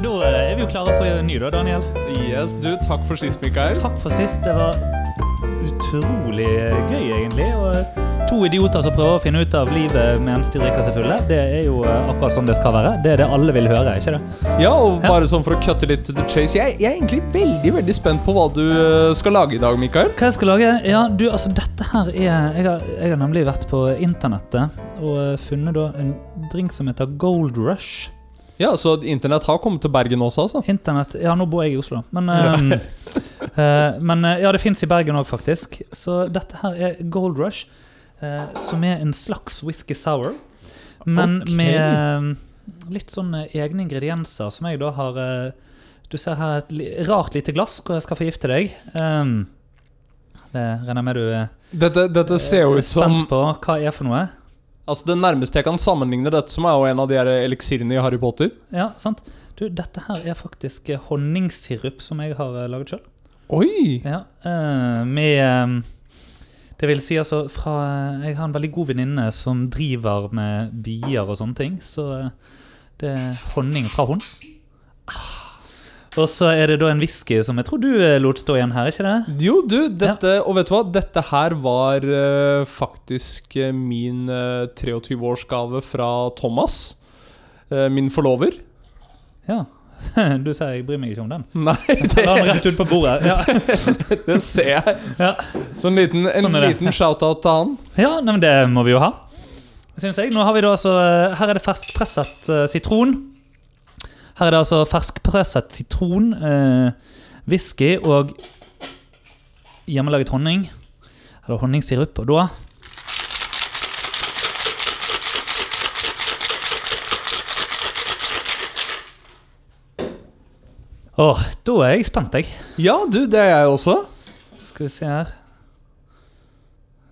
men da eh, er vi jo klare for en ny, da, Daniel. Yes, du, takk for sist, Mikael. Takk for sist. Det var utrolig gøy, egentlig. Og to idioter som prøver å finne ut av livet mens de drikker seg fulle. Det er jo eh, akkurat som det skal være. Det er det alle vil høre, ikke det? Ja, og bare sånn for å cutte litt til the chase. Jeg, jeg er egentlig veldig veldig spent på hva du eh, skal lage i dag, Mikael. Hva jeg skal lage? Ja, du, altså dette her er Jeg har, jeg har nemlig vært på internettet og eh, funnet da en drink som heter Gold Rush. Ja, Så internett har kommet til Bergen også, altså? Internett Ja, nå bor jeg i Oslo, men ehm, uh, Men eh, ja, det fins i Bergen òg, faktisk. Så dette her er Gold Rush, uh, som er en slags whisky sour. Men okay. med uh, litt sånn eh, egne ingredienser som jeg da har Du ser her et li rart lite glass hvor jeg skal forgifte deg. Um, det regner jeg med du er Dette, dette ser ut som spent på. Hva er for noe? Altså Det nærmeste jeg kan sammenligne dette som, er jo en av de her eliksirene i Harry Potter. Ja, sant? Du, dette her er faktisk eh, honningsirup som jeg har eh, laget sjøl. Oi! Ja, eh, med Det vil si altså fra Jeg har en veldig god venninne som driver med bier og sånne ting. Så det er honning fra hun. Ah. Og så er det da en whisky som jeg tror du eh, lot stå igjen her, ikke det? Jo, du, dette Og vet du hva? Dette her var uh, faktisk eh, min uh, 23-årsgave fra Thomas. uh, min forlover. Ja. Du sier jeg bryr meg ikke om den. Nei, det... la den rett ut på bordet. Ja, det ser jeg. ja. Så en liten, en Sånn liten shout-out til han. ja men det må vi jo ha. Synes jeg. Nå har vi da altså Her er det ferskpresset sitron. Her er det altså ferskpresset sitron, eh, whisky og hjemmelaget honning. Eller honningsirup. Og da Åh, da er jeg spent, jeg. Ja, du, det er jeg også. Skal vi se her.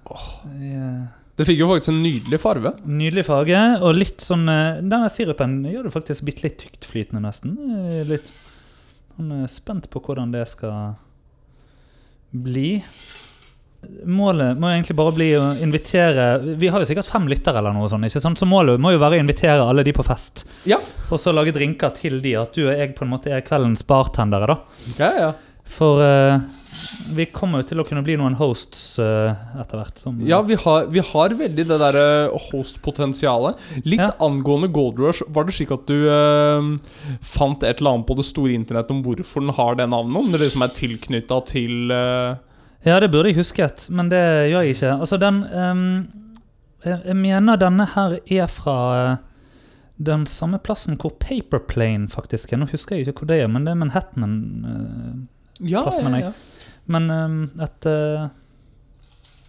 Eh, Det fikk jo faktisk en nydelig farge. Nydelig farge, og litt sånn eh, Denne sirupen gjør det faktisk bitte litt tyktflytende, nesten. Eh, Litt Han er spent på hvordan det skal bli. Målet må egentlig bare bli å invitere Vi har jo sikkert fem lyttere, eller noe sånt, ikke sant? så målet må jo være å invitere alle de på fest. Ja. Og så lage drinker til de, at du og jeg på en måte er kveldens bartendere, da. Ja, ja. For eh, vi kommer jo til å kunne bli noen hosts uh, etter hvert. Som, Ja, vi har, vi har veldig det der eh, host-potensialet. Litt Ja. angående Gold Rush, var det slik at du uh, fant et eller annet på det store internett om hvorfor den har det navnet? Om det liksom er tilknytta til uh... Ja, det burde jeg husket, men det gjør jeg ikke. Altså, den um, jeg, jeg mener denne her er fra den samme plassen hvor Paperplane faktisk er. Nå husker jeg ikke hvor det er, men det er Manhattan. Uh, Ja, ja. jeg. Men ehm, et eh,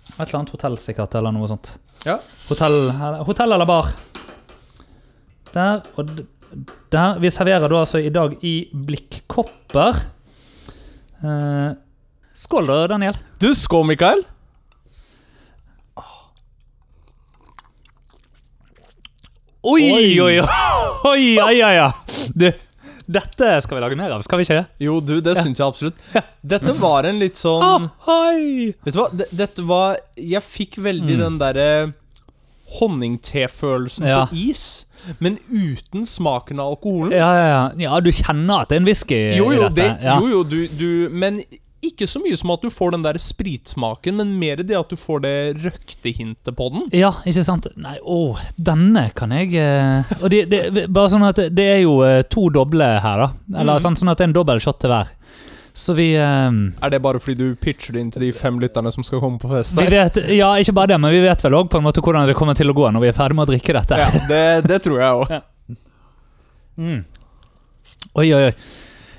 Et eller annet hotell, sikkert, eller noe sånt. Ja. Hotell, hotell eller bar. Der og der. Vi serverer da altså i dag i blikkopper. Eh, skål da, Daniel. Du, skål, Mikael. Oi. oi, oi, oi, oi, oi, oi. Du, dette skal vi lage mer av, skal vi ikke det? Jo, du, det syns jeg absolutt. Dette var en litt sånn Oi. Vet du hva, D dette var Jeg fikk veldig Mm. den derre honningtefølelsen Ja. på is, men uten smaken av alkoholen. Ja, ja, ja. ja, du kjenner at det er en whisky Jo, jo, det, ja. jo, jo du, du Men ikke så mye som at du får den der spritsmaken, men mer det at du får det røktehintet på den. Ja, ikke sant? Nei, å, denne kan jeg eh, Og det, det, bare sånn at det, er jo eh, to doble her, da. Eller mm. sånn, sånn at det er en dobbel shot til hver. Så vi eh, Er det bare fordi du pitcher det inn til de fem lytterne som skal komme på fest? vi vet, Ja, ikke bare det, men vi vet vel òg hvordan det kommer til å gå når vi er ferdig med å drikke dette. Ja, det, det tror jeg òg. Mm. Oi, oi, oi.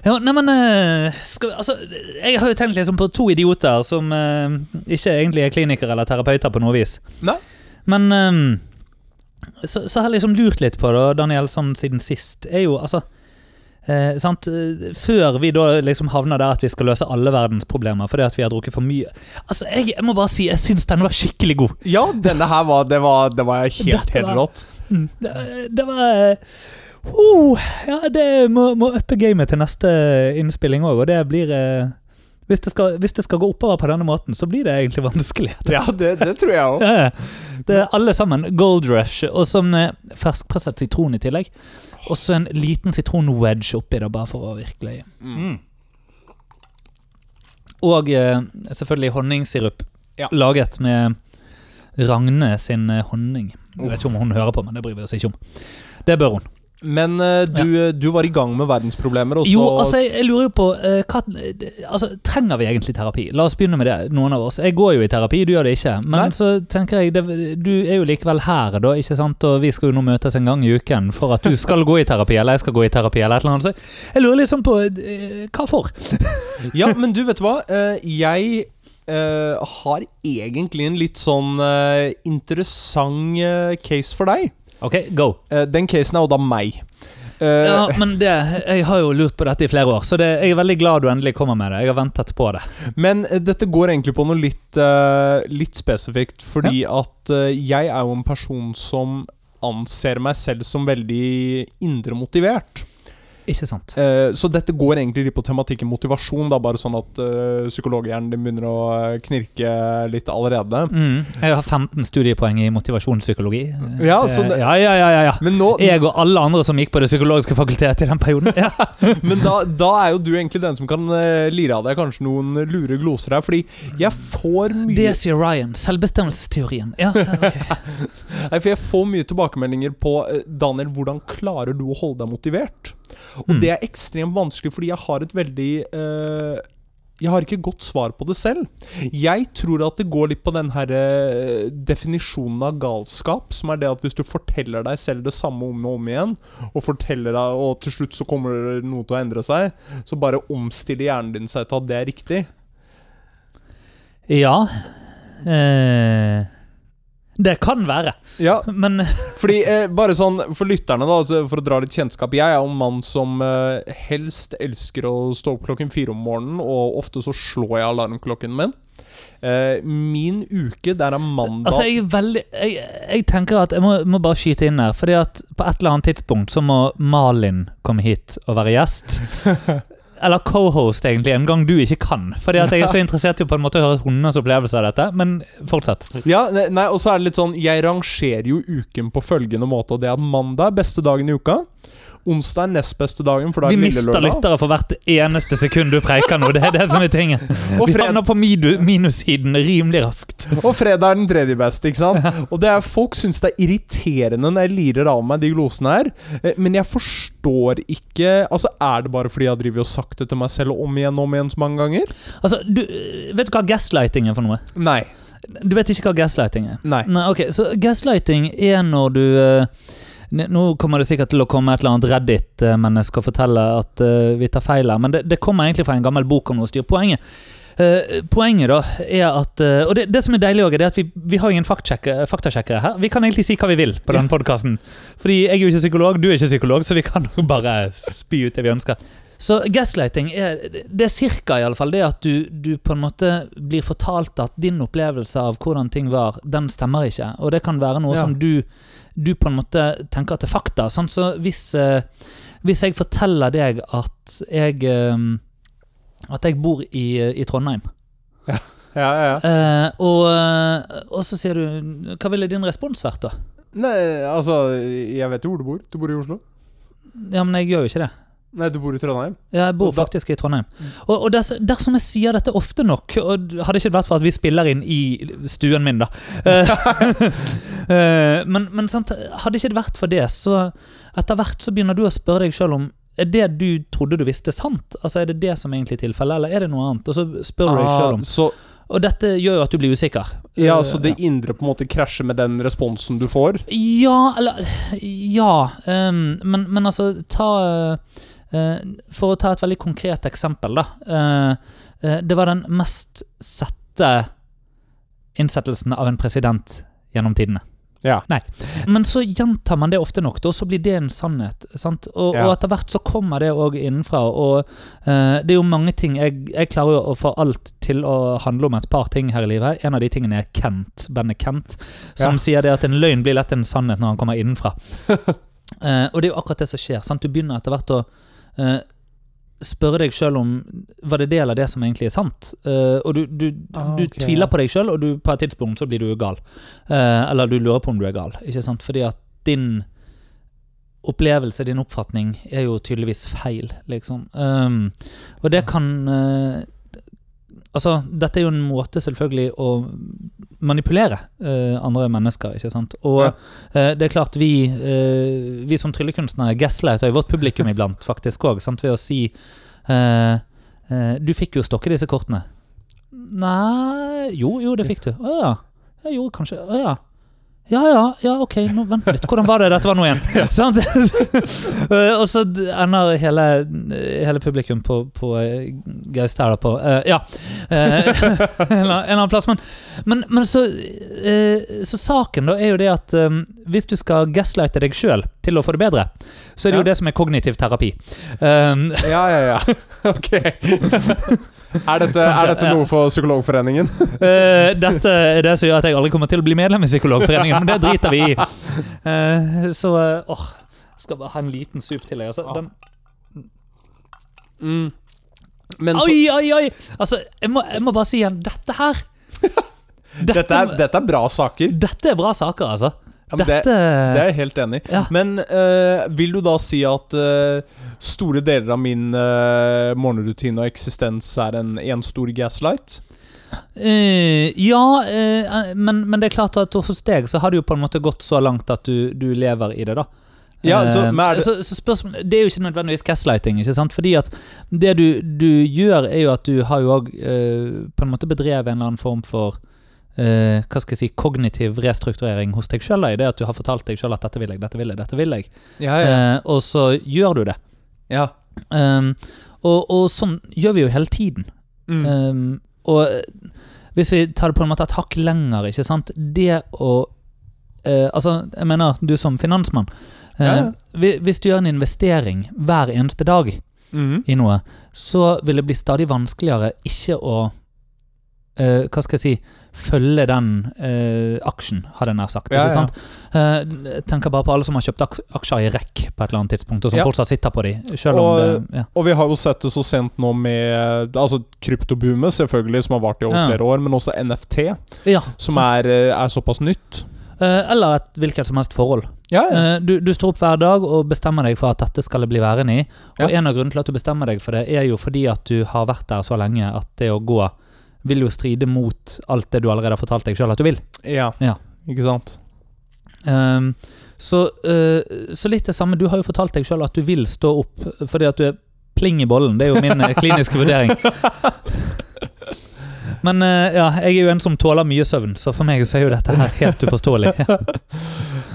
Ja, nei, men eh, altså, Jeg har jo tenkt liksom på to idioter som eh, ikke egentlig er klinikere eller terapeuter på noe vis. Nei. Men eh, så, så har jeg liksom lurt litt på det, Daniel, sånn siden sist, er jo altså eh, sant? eh, Før vi da liksom havner der at vi skal løse alle verdens problemer fordi at vi har drukket for mye Altså, Jeg, jeg må bare si jeg syns den var skikkelig god. Ja, denne her var Det var, det var helt, helt rått. Mm, Det, det var eh, oh, Ja, det må, må uppe gamet til neste innspilling òg, og det blir eh, hvis det, skal, hvis det skal gå oppover på denne måten, så blir det egentlig vanskelig. Ja, det, det tror jeg òg. Ja. Det er alle sammen Gold Rush, og som eh, ferskpresset sitron i tillegg. Og så en liten sitronwedge oppi det, bare for å virkelig Mm. Og eh, selvfølgelig honningsirup. Ja. Laget med Ragne sin eh, honning. Jeg vet ikke om hun hører på, men det bryr vi oss ikke om. Det bør hun. Men eh, du, du var i gang med verdensproblemer, og så Jo, altså, jeg, jeg lurer jo på uh, hva, altså, Trenger vi egentlig terapi? La oss begynne med det, noen av oss. Jeg går jo i terapi, du gjør det ikke. Men Nei. så tenker jeg det, Du er jo likevel her, da, ikke sant? Og vi skal jo nå møtes en gang i uken for at du skal gå i terapi, eller jeg skal gå i terapi, eller et eller annet. Så jeg lurer liksom på uh, hva for? Ja, men du, vet du hva? Uh, jeg eh, har egentlig en litt sånn eh, interessant eh, case for deg. Ok, go. Eh, den casen er jo da meg. Eh, Ja, men det, Jeg har jo lurt på dette i flere år, så det, jeg er veldig glad du endelig kommer med det. Jeg har ventet på det. Men eh, dette går egentlig på noe litt, litt spesifikt, fordi at eh, jeg er jo en person som anser meg selv som veldig indre motivert. Ikke sant? Uh, så dette går egentlig litt på tematikken motivasjon, da, bare sånn at uh, psykologhjernen din begynner å eh, knirke litt allerede. Mm. Jeg har 15 studiepoeng i motivasjonspsykologi. Ja, så det- ja, ja, ja, ja, ja. Men nå Jeg og alle andre som gikk på det psykologiske fakultetet i den perioden. Ja. Men da, da er jo du egentlig den som kan lire av deg kanskje noen lure gloser her, fordi jeg får mye Det sier Ryan. Selvbestemmelsesteorien. Ja, okay. Nei, for jeg får mye tilbakemeldinger på Daniel, hvordan klarer du å holde deg motivert? Og Mm. det er ekstremt vanskelig, fordi jeg har et veldig uh, Jeg har ikke godt svar på det selv. Jeg tror at det går litt på den her eh, definisjonen av galskap, som er det at hvis du forteller deg selv det samme om og om igjen, og forteller deg, og til slutt så kommer noe til å endre seg, så bare omstiller hjernen din seg til at det er riktig. ja. Eh, det kan være. Ja, Men Fordi, eh, bare sånn for lytterne, da, altså, for å dra litt kjennskap Jeg er jo en mann som eh, helst elsker å stå opp klokken fire om morgenen, og ofte så slår jeg alarmklokken min. Eh, min uke, der er mandag altså, jeg er veldig Jeg, jeg tenker at jeg må, må bare skyte inn her. Fordi at på et eller annet tidspunkt så må Malin komme hit og være gjest. Eller co-host, egentlig, en gang du ikke kan. Fordi at jeg er så interessert i på en måte å høre hundenes opplevelse av dette. Men fortsett. Ja, nei, og så er det litt sånn Jeg rangerer jo uken på følgende måte, og det er at mandag er beste dagen i uka. Onsdag er nest beste dagen, for da Vi er mister lille lørdag. lyttere for hvert eneste sekund du preiker nå. Det er det som er tingen. Vi havner på minussiden rimelig raskt. Og fredag er den tredje beste, ikke sant? Og det er Folk syns det er irriterende når jeg lirer av meg de glosene her, eh, men jeg forstår ikke Altså, er det bare fordi jeg har drevet og sagt det til meg selv om igjen og om igjen så mange ganger? Altså, du, Vet du hva gaslighting er for noe? Nei. Du vet ikke hva gaslighting er? Nei. Nei, ok, Så gaslighting er når du eh, n- Nå kommer det sikkert til å komme et eller annet Reddit-menneske og fortelle at eh, vi tar feil her, men det, det kommer egentlig fra en gammel bok om noe styr. Poenget uh, Poenget da er at uh, Og det, det som er deilig også, er at vi, vi har ingen faktasjekkere her. Vi kan egentlig si hva vi vil på den podkasten. Fordi jeg er jo ikke psykolog, du er ikke psykolog, så vi kan jo bare spy ut det vi ønsker. Så gaslighting er Det er cirka i alle fall det at du, du på en måte blir fortalt at din opplevelse av hvordan ting var, den stemmer ikke. Og det kan være noe Ja. som du, du på en måte tenker at er fakta. Sånn, så hvis, eh, hvis jeg forteller deg at jeg eh, At jeg bor i, i Trondheim, Ja, ja, ja. eh, og, eh, og så sier du Hva ville din respons vært, da? Nei, altså Jeg vet jo hvor du bor. Du bor i Oslo. Ja, men jeg gjør jo ikke det. Nei, du bor i Trondheim. Ja, jeg bor faktisk i Trondheim. Og, og ders, dersom jeg sier dette ofte nok, og hadde ikke vært for at vi spiller inn i stuen min, da eh, eh, Men, men sant, hadde ikke det vært for det, så etter hvert så begynner du å spørre deg sjøl om er det du trodde du visste, sant? Altså Er det det som egentlig er tilfellet, eller er det noe annet? Og så spør du deg selv om Ah, så, Og dette gjør jo at du blir usikker. ja, Eh, så det indre på en måte krasjer med den responsen du får? Ja, eller Ja. Um, men, men altså, ta eh, For å ta et veldig konkret eksempel, da. eh, eh, det var den mest sette innsettelsen av en president gjennom tidene. Ja. Nei. Men så gjentar man det ofte nok, og så blir det en sannhet. Sant? Og, Ja. og etter hvert så kommer det òg innenfra. Og uh, det er jo mange ting jeg, jeg klarer jo å få alt til å handle om et par ting her i livet. En av de tingene er Kent, bandet Kent, som Ja. sier det at en løgn blir lett en sannhet når han kommer innenfra. uh, og det er jo akkurat det som skjer. Sant? Du begynner etter hvert å eh, spørre deg sjøl om Var det del av det som egentlig er sant. Eh, og du, du, Ah, du ok, tviler på deg sjøl, og du, på et tidspunkt så blir du gal. Eh, eller du lurer på om du er gal. Ikke sant? Fordi at din opplevelse, din oppfatning, er jo tydeligvis feil, liksom. Um, og det kan eh, Altså, dette er jo en måte selvfølgelig å manipulere uh, andre mennesker, ikke sant. Og Ja. uh, det er klart, vi, uh, vi som tryllekunstnere gaslighter jo vårt publikum iblant, faktisk òg, ved å si Du fikk jo stokke disse kortene. Nei Jo, jo, det fikk du. Å ja. Jeg gjorde kanskje Å ja. Ja ja, ja, ok, nå, vent litt. Hvordan var det dette var nå igjen? Sant? Eh, og så ender hele, hele publikum på, på eh, Gaustad på uh, Ja. Uh, en annen plass. Men, men, men så, uh, så saken da er jo det at um, hvis du skal gaslighte deg sjøl til å få det bedre, så er det Ja. jo det som er kognitiv terapi. Um, Ja, ja, ja. Ok. Er dette, er dette noe for Psykologforeningen? Uh, dette er det som gjør at jeg aldri kommer til å bli medlem i Psykologforeningen, men det driter vi i. Uh, så eh, åh, jeg skal bare ha en liten sup til. Jeg. Altså, den, Mm. Men så, oi, oi, oi! Altså, jeg må, jeg må bare si igjen, dette her Dette, dette, er, dette er bra saker. dette er bra saker, altså. Ja, men det, dette det er jeg helt enig i. Ja. Men uh, vil du da si at uh, store deler av min uh, morgenrutine og eksistens er en, en stor gaslight? Ja, men, men det er klart at hos deg så har det jo på en måte gått så langt at du, du lever i det, da. Ja, så, er det, så, så spørsmål, det er jo ikke nødvendigvis gaslighting, ikke sant? Fordi at det du, du gjør, er jo at du har jo òg på en måte bedrevet en eller annen form for eh, hva skal jeg si, kognitiv restrukturering hos deg sjøl. I det at du har fortalt deg sjøl at 'dette vil jeg, dette vil jeg', dette vil jeg. ja, ja, Eh, og så gjør du det. ja. Um, og, og sånn gjør vi jo hele tiden. Mm. Um, og eh, hvis vi tar det på en måte et hakk lenger, ikke sant Det å eh, Altså, jeg mener, du som finansmann. eh, Ja, ja. Hvis du gjør en investering hver eneste dag mm. i noe, så vil det bli stadig vanskeligere ikke å eh, Hva skal jeg si Følge den uh, aksjen, hadde jeg nær sagt. Ja, ikke sant? Jeg tenker bare på alle som har kjøpt aks aksjer i REC på et eller annet tidspunkt, og som Ja. fortsatt sitter på de, selv om Og- det ja. Og vi har jo sett det så sent nå med altså kryptoboomet, selvfølgelig, som har vart i over flere år, men også NFT, som er, er såpass nytt. Eller et hvilket som helst forhold. Ja, ja. Du, du står opp hver dag og bestemmer deg for at dette skal bli værende i. Og Ja. en av grunnene til at du bestemmer deg for det, er jo fordi at du har vært der så lenge at det å gå vil jo stride mot alt det du allerede har fortalt deg sjøl at du vil. ja. Ja. Ikke sant? Um, så, uh, så litt det samme. Du har jo fortalt deg sjøl at du vil stå opp fordi at du er pling i bollen. Det er jo min eh, kliniske vurdering. Men eh, ja, jeg er jo en som tåler mye søvn, så for meg så er jo dette her helt uforståelig.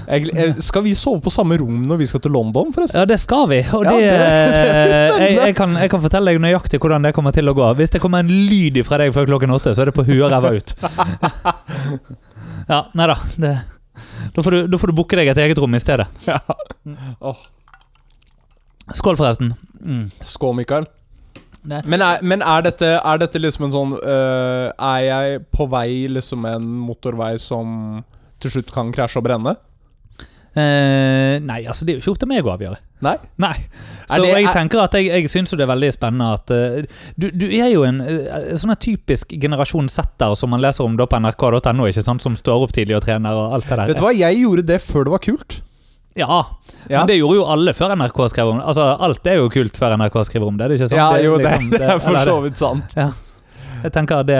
Jeg, jeg, skal vi sove på samme rom når vi skal til London, forresten? Ja, det skal vi. Og Ja, det, det- det er spennende. jeg, jeg, kan, jeg kan fortelle deg nøyaktig hvordan det kommer til å gå. Hvis det kommer en lyd fra deg før klokken åtte, så er det på huet og ræva ut. Ja, nei da. Det, da får du, da får du booke deg et eget rom i stedet. Ja. Oh. Skål, forresten. Mm. Skål, Mikael. Det- Men, er, men er, dette, er dette liksom en sånn øh, Er jeg på vei liksom en motorvei som til slutt kan krasje og brenne? Eh, nei, altså det er jo ikke opp til meg å avgjøre. Nei? Nei. Så det- jeg er- tenker at jeg, jeg syns det er veldig spennende at uh, du, du er jo en uh, sånn typisk generasjon setter som man leser om da på nrk.no, ikke sant? som står opp tidlig og trener og alt det der. Vet du hva, jeg gjorde det før det var kult. Ja, Ja, men det gjorde jo alle før NRK skrev om det. Altså, alt er jo kult før NRK skriver om det. det er ikke sant? ja Det jo, det, liksom- det er for så vidt sant. Jeg tenker det,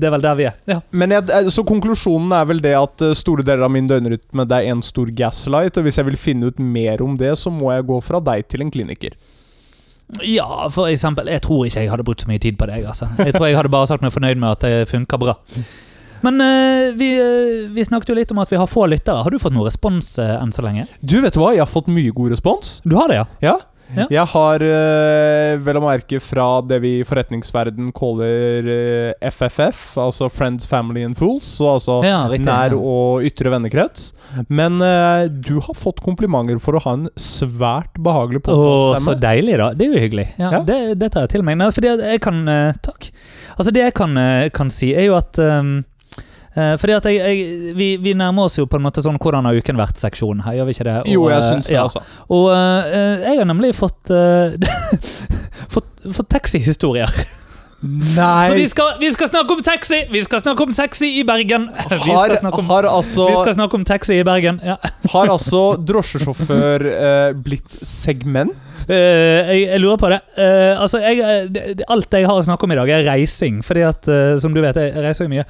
det er vel der vi er. Ja. Men jeg, eh, Så konklusjonen er vel det at eh, store deler av min døgnrytme Det er en stor gaslight, og hvis jeg vil finne ut mer om det, så må jeg gå fra deg til en kliniker. ja, for eksempel. Jeg tror ikke jeg hadde brukt så mye tid på deg. Altså. Jeg tror jeg hadde bare sagt meg fornøyd med at det funka bra. Men uh, vi, uh, vi snakket jo litt om at vi har få lyttere. Har du fått noe respons uh, enn så lenge? Du, vet du hva? Jeg har fått mye god respons. Du har det, ja? Ja. Ja. Jeg har vel å merke fra det vi i forretningsverden kaller FFF, altså Friends, Family and Fools, så altså Ja, riktig. nær og ytre vennekrets. Men du har fått komplimenter for å ha en svært behagelig podkaststemme. så deilig, da. Det er jo hyggelig. Ja. Det, det tar jeg til meg. Nei, fordi jeg kan Takk. Altså, det jeg kan, kan si, er jo at um, fordi at jeg, jeg, vi, vi nærmer oss jo på en måte sånn 'Hvordan har uken vært?'-seksjonen her, gjør vi ikke det? Og, Jo, jeg eh, syns det, ja. altså. Og eh, jeg har nemlig fått, fått, fått taxihistorier. Nei Så vi skal, vi skal snakke om taxi! Vi skal snakke om taxi i Bergen! Vi skal om, har, altså, vi skal snakke om taxi i Bergen. Ja. har altså drosjesjåfør eh, blitt segment? Uh, jeg, jeg lurer på det. Uh, altså, jeg, eh, alt jeg har å snakke om i dag, er reising. Fordi at, uh, som du vet, jeg reiser jo mye.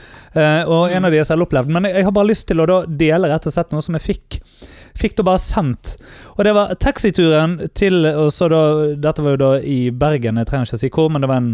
Og en av de er selvopplevd. Men jeg, jeg har bare lyst til å dele rett og slett noe som jeg fikk. Fikk da bare sendt. Og det var taxituren til og så da, Dette var jo da i Bergen, jeg trenger ikke å si hvor, men det var en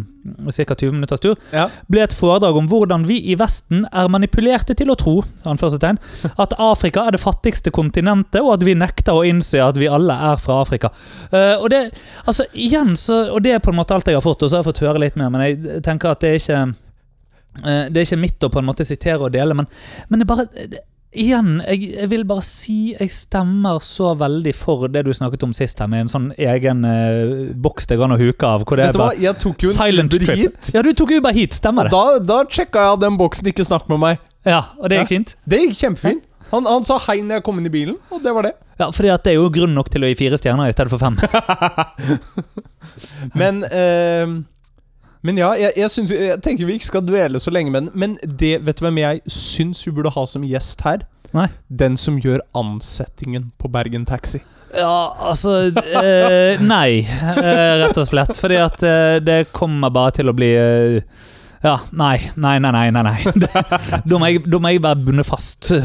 ca. 20 minutters tur. Ja. Ble et foredrag om hvordan vi i Vesten er manipulerte til å tro anførselstegn, at Afrika er det fattigste kontinentet, og at vi nekter å innse at vi alle er fra Afrika. Uh, og det altså igjen så, og det er på en måte alt jeg har fått, og så har jeg fått høre litt mer, men jeg tenker at det er ikke eh, det er ikke mitt å på en måte sitere og dele, men, men det bare det, Igjen, jeg, jeg vil bare si jeg stemmer så veldig for det du snakket om sist her, med en sånn egen eh, boks det går an å huke av. Hvor det Vet du hva, jeg tok jo en Uber trip. hit. Ja, du tok Uber hit, stemmer det. Da, da sjekka jeg den boksen, ikke snakk med meg. Ja, Og det gikk fint? Det gikk kjempefint. Han, han sa hei når jeg kom inn i bilen, og det var det. Ja, fordi at det er jo grunn nok til å gi fire stjerner i stedet for fem. Men eh, Men ja, jeg, jeg, synes, jeg tenker vi ikke skal dvele så lenge med den. Men det, vet du hvem jeg syns vi burde ha som gjest her? Nei. Den som gjør ansettingen på Bergen Taxi. Ja, altså eh, Nei, eh, rett og slett. Fordi at eh, det kommer bare til å bli eh, Ja, nei, nei, nei, nei. nei, nei. Da, må jeg, da må jeg være bundet fast.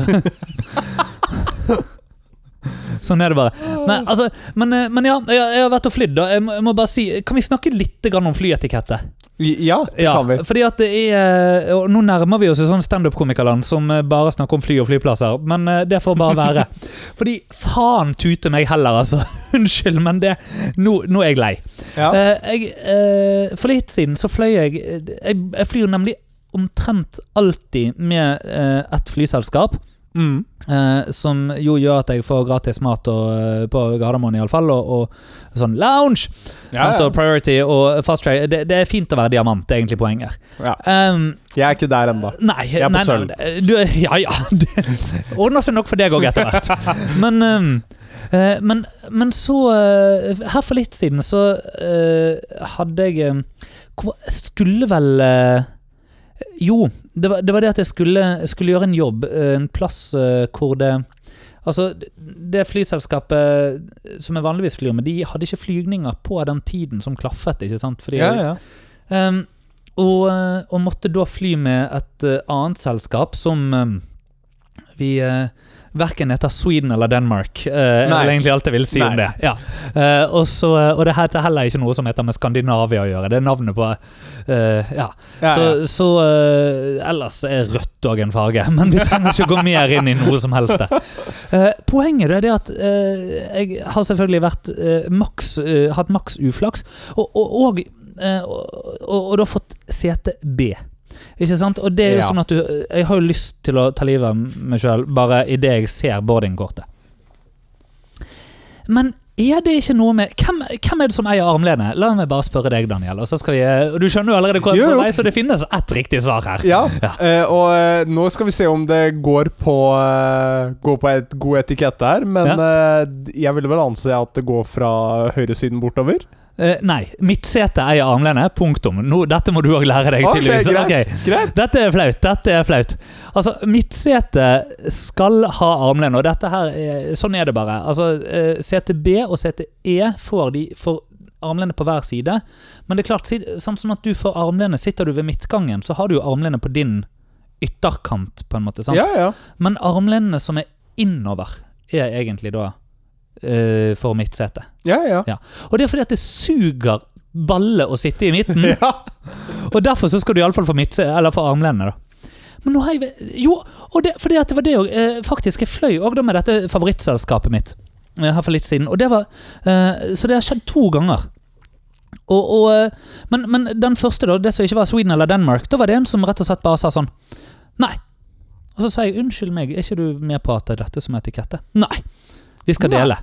Sånn er det bare. Nei, altså, men, eh, men ja, jeg, jeg har vært og flydd. da. Jeg må, jeg må bare si, Kan vi snakke litt grann om flyetikette? Ja, det Ja, kan vi. fordi at det er og Nå nærmer vi oss et sånn standup-komikerland som eh, bare snakker om fly og flyplasser, men eh, det får bare være. Fordi faen tute meg heller, altså. Unnskyld, men det Nå, nå er jeg lei. Ja. Eh, jeg, eh, for litt siden så fløy jeg Jeg, jeg flyr nemlig omtrent alltid med eh, et flyselskap. Mm. Eh, som jo gjør at jeg får gratis mat og, eh, på Gardermoen, iallfall. Og, og sånn lounge! Ja, sant, ja. Og priority og fast trade. Det, det er fint å være diamant, det er egentlig poenget. ja. Um, Jeg er ikke der ennå. Jeg er på nei, sølv. nei, du, ja ja. Det ordner seg nok for deg òg etter hvert. Men, um, eh, men, men så uh, Her for litt siden så uh, hadde jeg um, Skulle vel Jo, det var, det var det at jeg skulle, skulle gjøre en jobb eh, en plass eh, hvor det Altså, det flyselskapet som jeg vanligvis flyr med, de hadde ikke flygninger på den tiden som klaffet. ikke sant? Fordi Ja, ja. Um, og, eh, og måtte da fly med et annet selskap som um, vi uh, verken heter Sweden eller Denmark. Uh, Nei. eller egentlig alt jeg vil si om det. Ja. Uh, og, så, og det heter heller ikke noe som heter med Skandinavia å gjøre. Det er navnet på uh, Ja. ja, Så, ja. så eh, ellers er rødt òg en farge, men vi trenger ikke gå mer inn i noe som helst. Eh, poenget er det at eh, jeg har selvfølgelig vært eh, maks, eh, hatt maks uflaks, og, eh, og, og, og da fått sete B. Ikke sant? Og det er jo Ja. sånn at du Jeg har jo lyst til å ta livet av meg sjøl bare idet jeg ser boardingkortet. Men er det ikke noe med hvem, hvem er det som eier armlenet? La meg bare spørre deg, Daniel. Og så skal vi, Du skjønner jo allerede hvor jeg er så det finnes ett riktig svar her. Ja, Ja. Uh, og uh, nå skal vi se om det går på uh, Går på et god etikette her, men eh, jeg ville vel anse at det går fra høyresiden bortover. Eh, nei. Midtsete eier armlenet. Punktum. Nå, dette må du òg lære deg, okay, tydeligvis. greit, okay. greit. Dette er flaut. Dette er flaut. Altså, midtsete skal ha armlene, og dette her er, Sånn er det bare. Altså, uh, sete B og E får de for armlene på hver side. Men det er klart, sånn som at du får armlene Sitter du ved midtgangen, så har du jo armlene på din ytterkant, på en måte. sant? Ja, ja. Men armlenene som er innover, er egentlig da eh, for midtsete. Ja, ja. Ja. Og det er fordi at det suger balle å sitte i midten. ja. Og derfor så skal du iallfall få få armlenene, da. Men nå har jeg Jo, og det, fordi at det var det òg. Eh, faktisk, jeg fløy òg med dette favorittselskapet mitt eh, her for litt siden. Og det var eh, Så det har skjedd to ganger. Og, og, eh, men, men den første, da, det som ikke var Sweden eller Denmark, da var det en som rett og slett bare sa sånn Nei. Og så sa jeg unnskyld meg, er ikke du med på at det er dette som er etikette? Nei. Vi skal dele.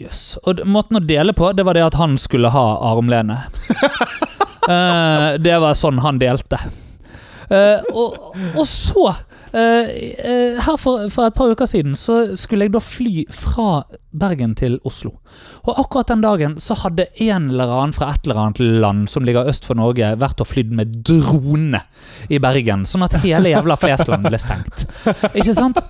Jøss. Og måten å dele på, det var det at han skulle ha armlene. uh, det var sånn han delte. Uh, og, og så uh, eh, Her for, for et par uker siden så skulle jeg da fly fra Bergen til Oslo. Og akkurat den dagen så hadde en eller annen fra et eller annet land som ligger øst for Norge, vært og flydd med drone i Bergen, sånn at hele jævla Flesland ble stengt. Ikke sant?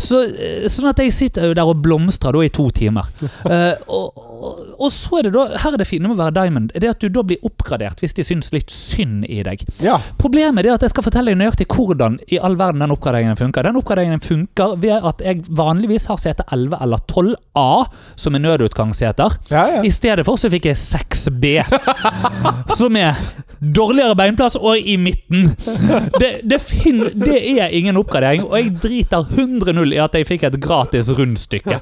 Så, eh, sånn at jeg sitter jo der og blomstrer da i to timer. Uh, og, og, og så er det da Her er det fine med å være Diamond. Det er at du da blir oppgradert hvis de syns litt synd i deg. Ja. Problemet er at jeg skal fortelle deg nøyaktig hvordan i all verden den oppgraderingen funker. Den oppgraderingen funker ved at jeg vanligvis har sete 11 eller 12A som er nødutgangsseter. Ja, ja. I stedet for så fikk jeg 6B, som er dårligere beinplass og i midten. Det, det, fin det er ingen oppgradering, og jeg driter 100-0 i at jeg fikk et gratis rundstykke.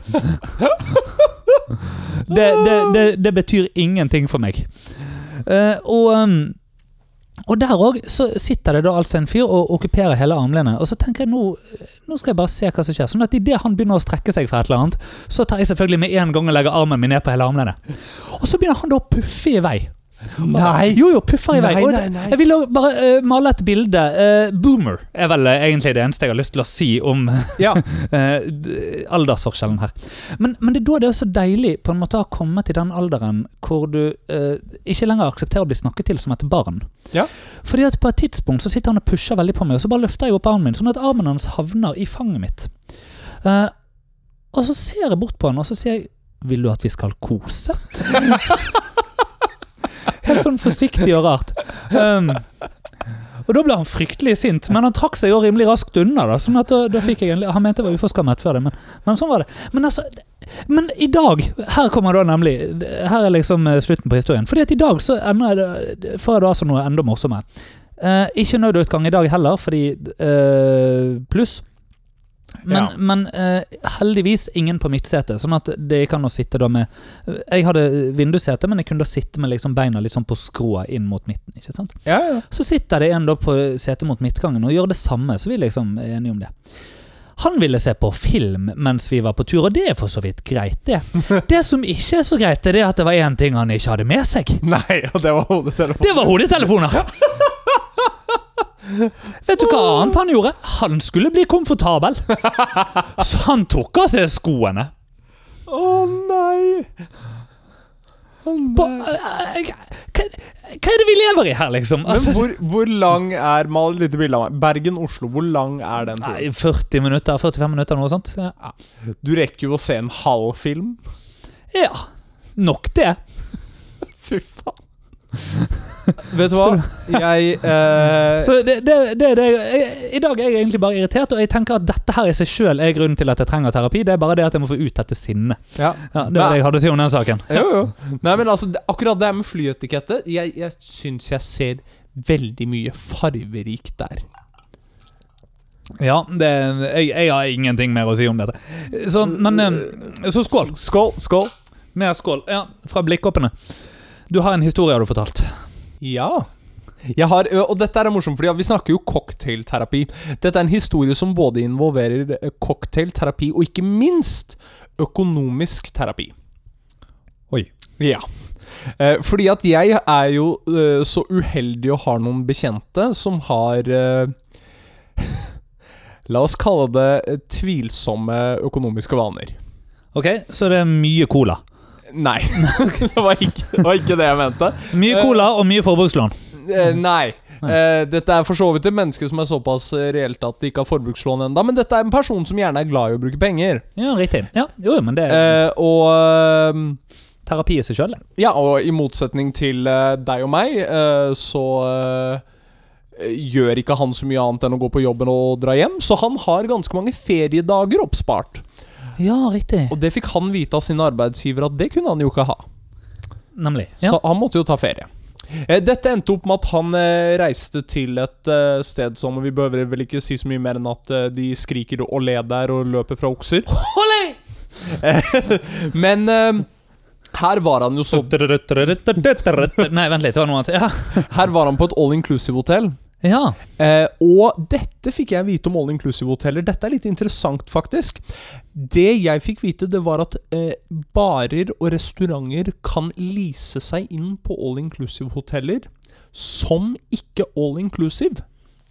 Det, det, det, det betyr ingenting for meg. Uh, og um, og der òg sitter det da altså en fyr og okkuperer hele armlenet. Og så tenker jeg nå, nå skal jeg bare se hva som skjer. Sånn at idet han begynner å strekke seg for et eller annet, så tar jeg selvfølgelig med en gang og legger armen min ned på hele armlenet. Og så begynner han da å puffe i vei. Nei. Jo, jo, puffer i vei. Nei, nei, nei. Jeg vil bare uh, male et bilde. Uh, boomer er vel eh, egentlig det eneste jeg har lyst til å si om Ja. aldersforskjellen her. Men, men det er da det er så deilig på en måte å ha kommet til den alderen hvor du ikke lenger aksepterer å bli snakket til som et barn. Ja. Fordi at på et tidspunkt så sitter han og pusher veldig på meg, og så bare løfter jeg opp armen min, sånn at armen hans havner i fanget mitt. Og så ser jeg bort på han, og så sier jeg Vil du at vi skal kose? Helt sånn forsiktig og rart. Um, og da ble han fryktelig sint, men han trakk seg jo rimelig raskt unna. da, sånn at da, da fikk jeg en, Han mente jeg var uforskammet før det, men, men sånn var det. Men altså, men i dag Her kommer da nemlig Her er liksom eh, slutten på historien. Fordi at i dag så ender det får jeg da altså noe enda morsommere. Eh, ikke nødutgang i dag heller, fordi eh, Pluss. Men, Ja. men uh, heldigvis ingen på midtsetet, sånn at det kan å sitte da med Jeg hadde vindussete, men jeg kunne da sitte med liksom beina litt sånn på skrå inn mot midten. ikke sant? Ja, ja. Så sitter det en da på setet mot midtgangen og gjør det samme, så vi liksom er enige om det. Han ville se på film mens vi var på tur, og det er for så vidt greit, det. Det som ikke er så greit, er det at det var én ting han ikke hadde med seg. Nei, og det var hodetelefonen. Det var hodetelefoner! Vet du hva annet han gjorde? Han skulle bli komfortabel. Så han tok av seg skoene. Å nei! Å nei. eh, hva, hva er det vi lever i her, liksom? Men Altså, hvor, hvor lang er Mal et lite bilde av meg. Bergen-Oslo, hvor lang er den nei, 40 minutter, 45 minutter, noe sånt. Ja. Du rekker jo å se en halv film. ja. Nok det. Fy faen. Vet du hva? Jeg eh, Så det, det, det, det jeg, I dag er jeg egentlig bare irritert, og jeg tenker at dette her i seg sjøl er grunnen til at jeg trenger terapi. Det er bare det at jeg må få ut dette sinnet. Ja. Ja, det var det jeg hadde å si om den saken. Jo, jo. Nei, men altså, akkurat det med flyetikette Jeg, jeg syns jeg ser veldig mye farverikt der. Ja, det, jeg, jeg har ingenting mer å si om dette. Så, men eh, Så skål. Skål. Skål. Mer skål. Ja, fra blikkoppene. Du har en historie, har du fortalt. Ja. Har, og dette er morsomt, fordi vi snakker jo cocktailterapi. Dette er en historie som både involverer cocktailterapi og ikke minst økonomisk terapi. Oi. Ja. Eh, fordi at jeg er jo så uheldig å ha noen bekjente som har La oss kalle det tvilsomme økonomiske vaner. Ok, så det er mye cola. Nei, det var ikke, det var ikke det jeg mente. Mye cola og mye forbrukslån. Eh, nei. Eh, dette er for så vidt et menneske som er såpass eh, reelt at de ikke har forbrukslån ennå. Men dette er en person som gjerne er glad i å bruke penger. Ja, riktig. Ja, jo, men det Eh, og eh, terapi i seg sjøl. Ja, og i motsetning til uh, deg og meg, uh, så uh, gjør ikke han så mye annet enn å gå på jobben og dra hjem. Så han har ganske mange feriedager oppspart. Ja, riktig. Og det fikk han vite av sin arbeidsgiver at det kunne han jo ikke ha. Nemlig. Ja. Så han måtte jo ta ferie. Eh, Dette endte opp med at han eh, reiste til et eh, sted som Vi behøver vel ikke si så mye mer enn at de skriker og ler der og løper fra okser. Olé! Men her var han jo så Nei, vent litt. Det var noe annet. Ja. Her var han på et all inclusive-hotell. Ja. Eh, og dette fikk jeg vite om all inclusive-hoteller. Dette er litt interessant, faktisk. Det jeg fikk vite, det var at eh, barer og restauranter kan lease seg inn på all inclusive-hoteller som ikke all inclusive.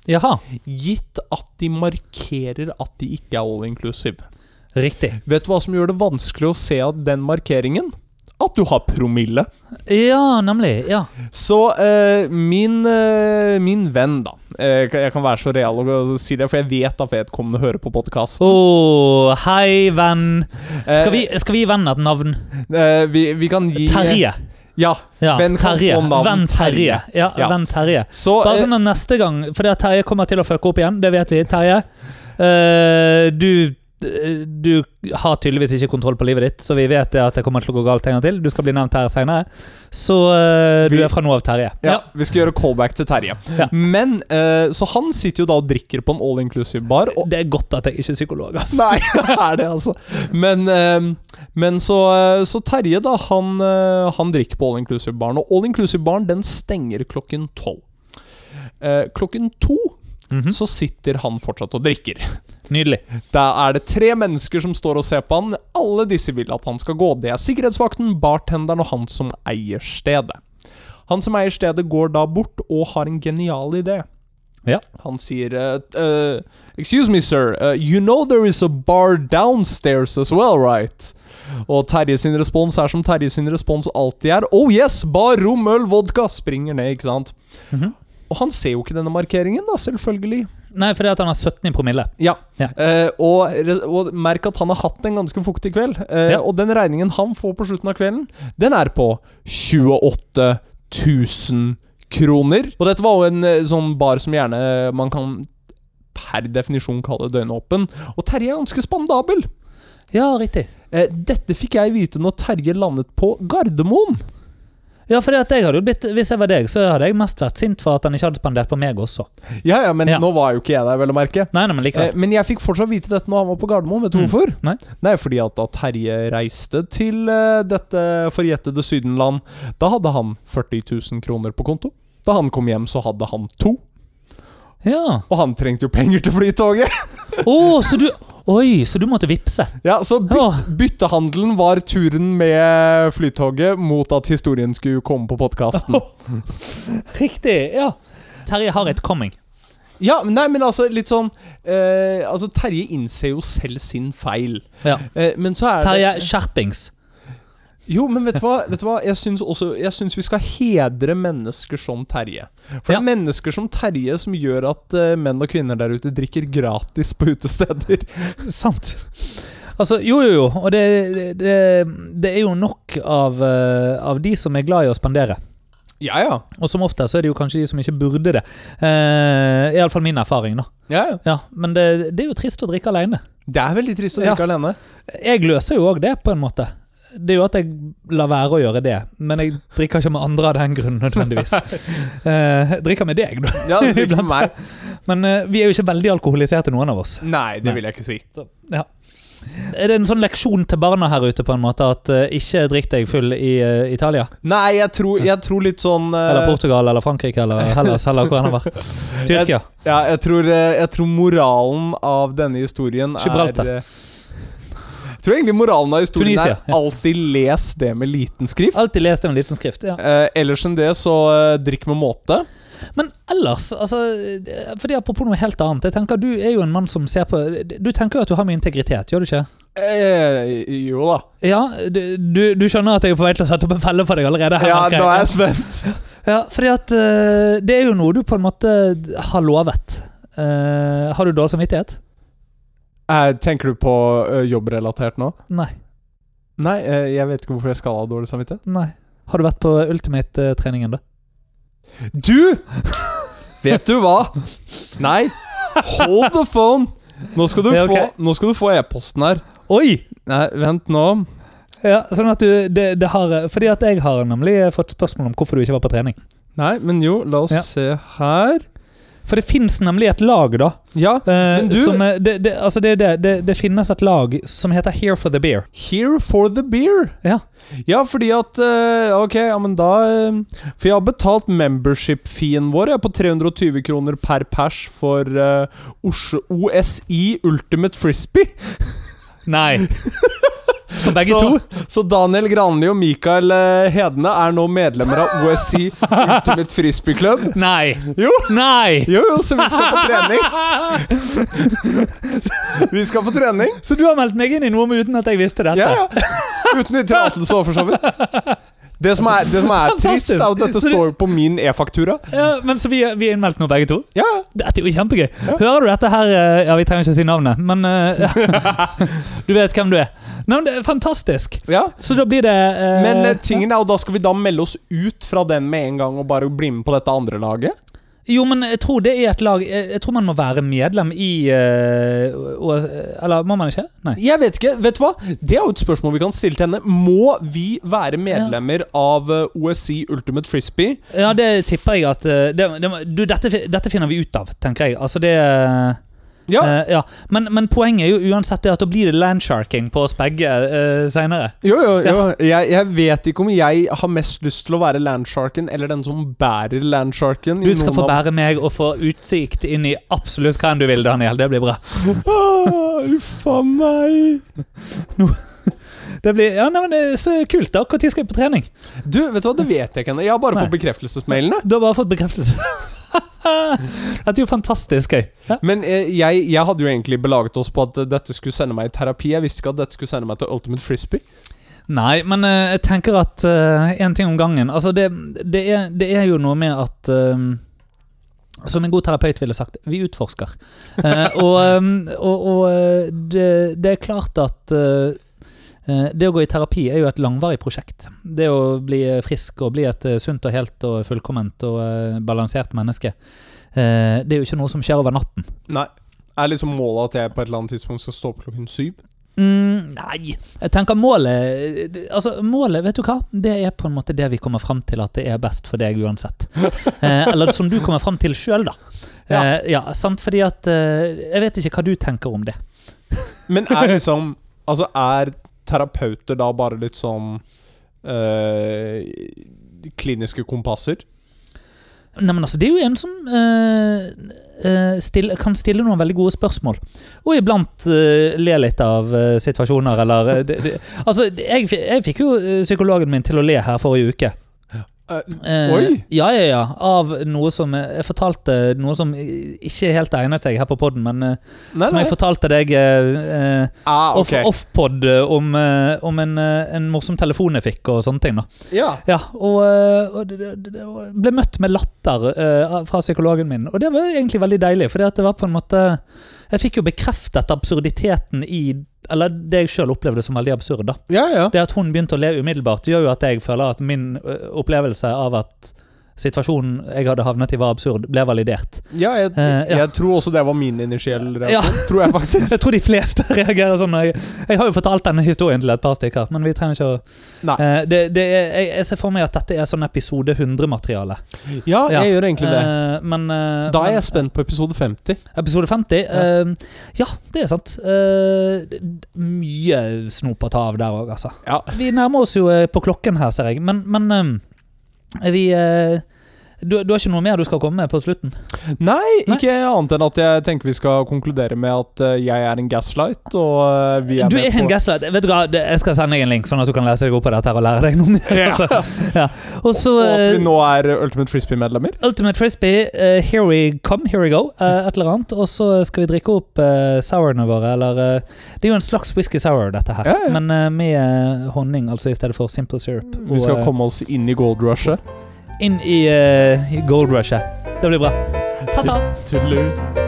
Jaha. Gitt at de markerer at de ikke er all inclusive. Riktig. Vet du hva som gjør det vanskelig å se den markeringen? At du har promille. Ja, nemlig. Ja. Så eh, min, eh, min venn, da eh, Jeg kan være så real og si det, for jeg vet at vedkommende hører på podkasten. Oh, hei, venn. Skal vi, skal vi gi vennen et navn? eh, vi, vi kan gi Terje. Ja. Ja, Venn Terje. Venn Terje. Ja, Ja. venn Terje. Så Bare eh, sånn at neste gang Fordi at Terje kommer til å fucke opp igjen, det vet vi. Terje, eh, du du har tydeligvis ikke kontroll på livet ditt, så vi vet at det kommer til å gå galt en gang til. Du skal bli nevnt her seinere. Så uh, du Vi- er fra nå av Terje. ja, Vi skal gjøre callback til Terje. Ja. Men uh, Så han sitter jo da og drikker på en all inclusive bar. Det er godt at jeg ikke er psykolog, altså. Nei, det er det, altså. Men, uh, men så, så Terje, da, han, han drikker på all inclusive-baren. Og all inclusive-baren den stenger klokken tolv. Klokken to Mhm. så sitter han fortsatt og drikker. Nydelig. Da er det tre mennesker som står og ser på han. Alle disse vil at han skal gå. Det er sikkerhetsvakten, bartenderen og han som eier stedet. Han som eier stedet, går da bort og har en genial idé. Ja. Han sier uh, Excuse me, sir. Uh, you know there is a bar downstairs as well, right? Og Terje sin respons er som Terje sin respons alltid er. Oh yes, bar, rom, øl, vodka. Springer ned, ikke sant? Mhm. Og han ser jo ikke denne markeringen, da, selvfølgelig. Nei, fordi at han har 17 i promille. Ja. Ja. Eh, og, og merk at han har hatt en ganske fuktig kveld. Eh, Ja. Og den regningen han får på slutten av kvelden, den er på 28 000 kroner. Og dette var jo en eh, sånn bar som gjerne man kan per definisjon kalle døgnåpen. Og Terje er ganske spandabel. Ja, riktig. Eh, dette fikk jeg vite når Terje landet på Gardermoen. Ja, at jeg hadde jo blitt Hvis jeg var deg, så hadde jeg mest vært sint for at han ikke hadde spandert på meg også. Ja, ja, men Ja. nå var jo ikke jeg der, vel å merke. Nei, nei, men Eh, likevel. men jeg fikk fortsatt vite dette når han var på Gardermoen. Vet du Mm. hvorfor? Nei. Nei, fordi at da Terje reiste til uh, dette forjettede Sydenland, da hadde han 40 000 kroner på konto. Da han kom hjem, så hadde han to. Ja. Og han trengte jo penger til flytoget! oh, så du Oi, så du måtte vippse. Ja, Så byt, byttehandelen var turen med flytoget mot at historien skulle komme på podkasten. Riktig, ja. Terje har et coming. Ja, nei, men altså, litt sånn eh, Altså, Terje innser jo selv sin feil. Ja. Eh, men så er Terje det skjerpings. Jo, men vet du hva? Vet du hva? Jeg syns også Jeg syns vi skal hedre mennesker som Terje. For det Ja. er mennesker som Terje som gjør at eh, menn og kvinner der ute drikker gratis på utesteder. Sant. Altså, jo, jo, jo. Og det, det, det er jo nok av, eh, av de som er glad i å spandere. Ja, ja. Og som ofte så er det jo kanskje de som ikke burde det. Uh, Iallfall min erfaring, da. ja, ja. Ja, Men det, det er jo trist å drikke alene. Det er veldig trist å Ja. drikke alene. Jeg løser jo òg det, på en måte. Det er jo at jeg lar være å gjøre det, men jeg drikker ikke med andre av den grunn nødvendigvis. Eh, jeg drikker med deg, da. Ja, du drikker med meg. Men eh, vi er jo ikke veldig alkoholiserte, noen av oss. Nei, det Nei. vil jeg ikke si. Så, ja. Er det en sånn leksjon til barna her ute, på en måte, at uh, ikke drikk deg full i uh, Italia? Nei, jeg tror, jeg tror litt sånn uh... Eller Portugal eller Frankrike eller Hellas eller hvor enn det var. Tyrkia. Ja, jeg tror, jeg tror moralen av denne historien Gibraltar. er Jeg tror egentlig moralen av historien Tunisia, er ja. alltid les det med liten skrift. Alltid les det med liten skrift. ja Eh, ellers enn det, så eh, drikk med måte. Men ellers, altså eh, Fordi Apropos noe helt annet. Jeg tenker Du er jo en mann som ser på Du tenker jo at du har mye integritet, gjør du ikke? Eh, jo da. Ja, du, du, du skjønner at jeg er på vei til å sette opp en felle for deg allerede? her, Ja, nå er jeg spent. Ja, fordi at eh, det er jo noe du på en måte har lovet. Eh, har du dårlig samvittighet? Eh, tenker du på eh, jobbrelatert nå? Nei. Nei, eh, jeg vet ikke hvorfor jeg skal ha dårlig samvittighet. Nei. Har du vært på Ultimate-treningen, da? Du! Vet du hva? Nei. Hold the phone. Nå skal du okay. få, e-posten her. Oi! Nei, vent nå. Ja, sånn at du det, det har, Fordi at jeg har nemlig fått spørsmål om hvorfor du ikke var på trening. Nei, men jo, la oss Ja. se her. For det fins nemlig et lag, da. Ja, eh, Men du- som, er- det, det, altså det, det, finnes et lag som heter Here for the Beer. Here for the beer. Ja. Ja, fordi at eh, Ok, ja, men da eh, For jeg har betalt membership-feen vår jeg, på 320 kroner per pers for uh, OSI Ultimate Frisbee. Nei. for begge så, to. Så Daniel Granli og Mikael eh, Hedene er nå medlemmer av OSC Ultimate Frisbee Club. Nei. Jo. Nei! Jo, jo, så vi skal på trening. Vi skal på trening. Så du har meldt meg inn i noe uten at jeg visste dette? Ja, ja. Uten tillatelse så for så vidt. Det som er, det som er trist, er at dette står på min e-faktura. Ja, men Så vi, vi er innmeldt nå, begge to? Ja, Dette er jo kjempegøy. Hører du dette her eh, Ja, vi trenger ikke å si navnet, men eh, ja. Du vet hvem du er. Nei, men Det er fantastisk. ja. Så da blir det eh, Men eh, tingen er jo, da skal vi da melde oss ut fra den med en gang og bare bli med på dette andre laget? Jo, men jeg tror det er et lag Jeg, jeg tror man må være medlem i eh, OS, Eller må man ikke? Nei. Jeg vet ikke. Vet du hva? Det er jo et spørsmål vi kan stille til henne. Må vi være medlemmer av eh, OSC Ultimate Frisbee? Ja, det tipper jeg at eh, det, det, du, dette, fi- dette finner vi ut av, tenker jeg. Altså, det Ja. Uh, ja. Men, men poenget er jo uansett det at da blir det landsharking på oss begge uh, seinere. Jo, jo, jo. Jeg, jeg vet ikke om jeg har mest lyst til å være landsharken eller den som bærer landsharken. Du skal få bære meg og få utsikt inn i absolutt hva enn du vil, Daniel. Det blir bra. Uff a meg. Det blir, ja, nei, men det er så kult, da. Når skal vi på trening? Du, vet du hva, det vet jeg ikke ennå. Jeg har bare Nei. fått bekreftelsesmailene. Du har bare fått bekreftelse. Dette er jo fantastisk gøy. Ja. Men eh, jeg, jeg hadde jo egentlig belaget oss på at eh, dette skulle sende meg i terapi. Jeg visste ikke at dette skulle sende meg til Ultimate Frisbee. Nei, men eh, jeg tenker at én ting om gangen Altså, det, det, er, det er jo noe med at eh, Som en god terapeut ville sagt, vi utforsker. Eh, og og, og det, det er klart at det å gå i terapi er jo et langvarig prosjekt. Det å bli frisk og bli et eh, sunt og helt og fullkomment og eh, balansert menneske, eh, det er jo ikke noe som skjer over natten. Nei. Er liksom målet at jeg på et eller annet tidspunkt skal stå opp klokken syv? Mm, nei, jeg tenker målet Altså, målet, vet du hva? Det er på en måte det vi kommer fram til at det er best for deg uansett. Eh, eller som du kommer fram til sjøl, da. Ja. Eh, ja, sant? Fordi at eh, Jeg vet ikke hva du tenker om det. Men er liksom Altså, er terapeuter da bare litt sånn øh, Kliniske kompasser? Nei, men altså, det er jo en som øh, stille, kan stille noen veldig gode spørsmål. Og iblant øh, le litt av situasjoner, eller det, det, Altså, jeg, jeg fikk jo psykologen min til å le her forrige uke. Eh, Eh, Oi! Ja, ja, ja. Av noe som Jeg fortalte noe som ikke helt egnet seg her på poden, men eh, nei, som nei. jeg fortalte deg eh, eh, Ah, off- ok. off-pod eh, om, eh, om en, eh, en morsom telefon jeg fikk, og sånne ting. da Ja. Ja, Og, eh, og og ble møtt med latter eh, fra psykologen min, og det var egentlig veldig deilig. For det var på en måte Jeg fikk jo bekreftet absurditeten i Eller det jeg sjøl opplevde som veldig absurd. da ja, ja. det at hun begynte å le umiddelbart, gjør jo at jeg føler at min opplevelse av at situasjonen jeg hadde havnet i, var absurd, ble validert. Ja, jeg, uh, ja. jeg tror også det var min initielle Ja. Tror jeg faktisk. Jeg tror de fleste reagerer sånn. Jeg, jeg har jo fortalt denne historien til et par stykker, men vi trenger ikke å eh, det, det er, jeg, jeg ser for meg at dette er sånn episode 100-materiale. Ja, Ja. jeg gjør egentlig det. Uh, men Da er men- jeg spent på episode 50. Episode 50. eh, ja, det er sant. Mye snop å ta av der òg, altså. Ja. Vi nærmer oss jo på klokken her, ser jeg. Men, men eh, vi eh, du, du har ikke noe mer du skal komme med på slutten? Nei, Nei. ikke annet enn at jeg tenker vi skal konkludere med at eh, jeg er en gaslight, og eh, vi er Du med er en gaslight. Vet du hva, Jeg skal sende deg en link, sånn at du kan lese deg opp på dette her og lære deg noe mer. Ja. altså. ja. Også, Og at vi eh, nå er Ultimate Frisbee-medlemmer. Ultimate Frisbee, uh, here we come, here we go. Uh, et eller annet. Og så skal vi drikke opp uh, sourene våre, eller Det er jo en slags whisky sour, dette her. Ja. Men med honning, altså i stedet for simple syrup. Vi skal Og, komme oss inn i gold rushet. Inn i, uh, gold rushet. Det blir bra. Ta-ta!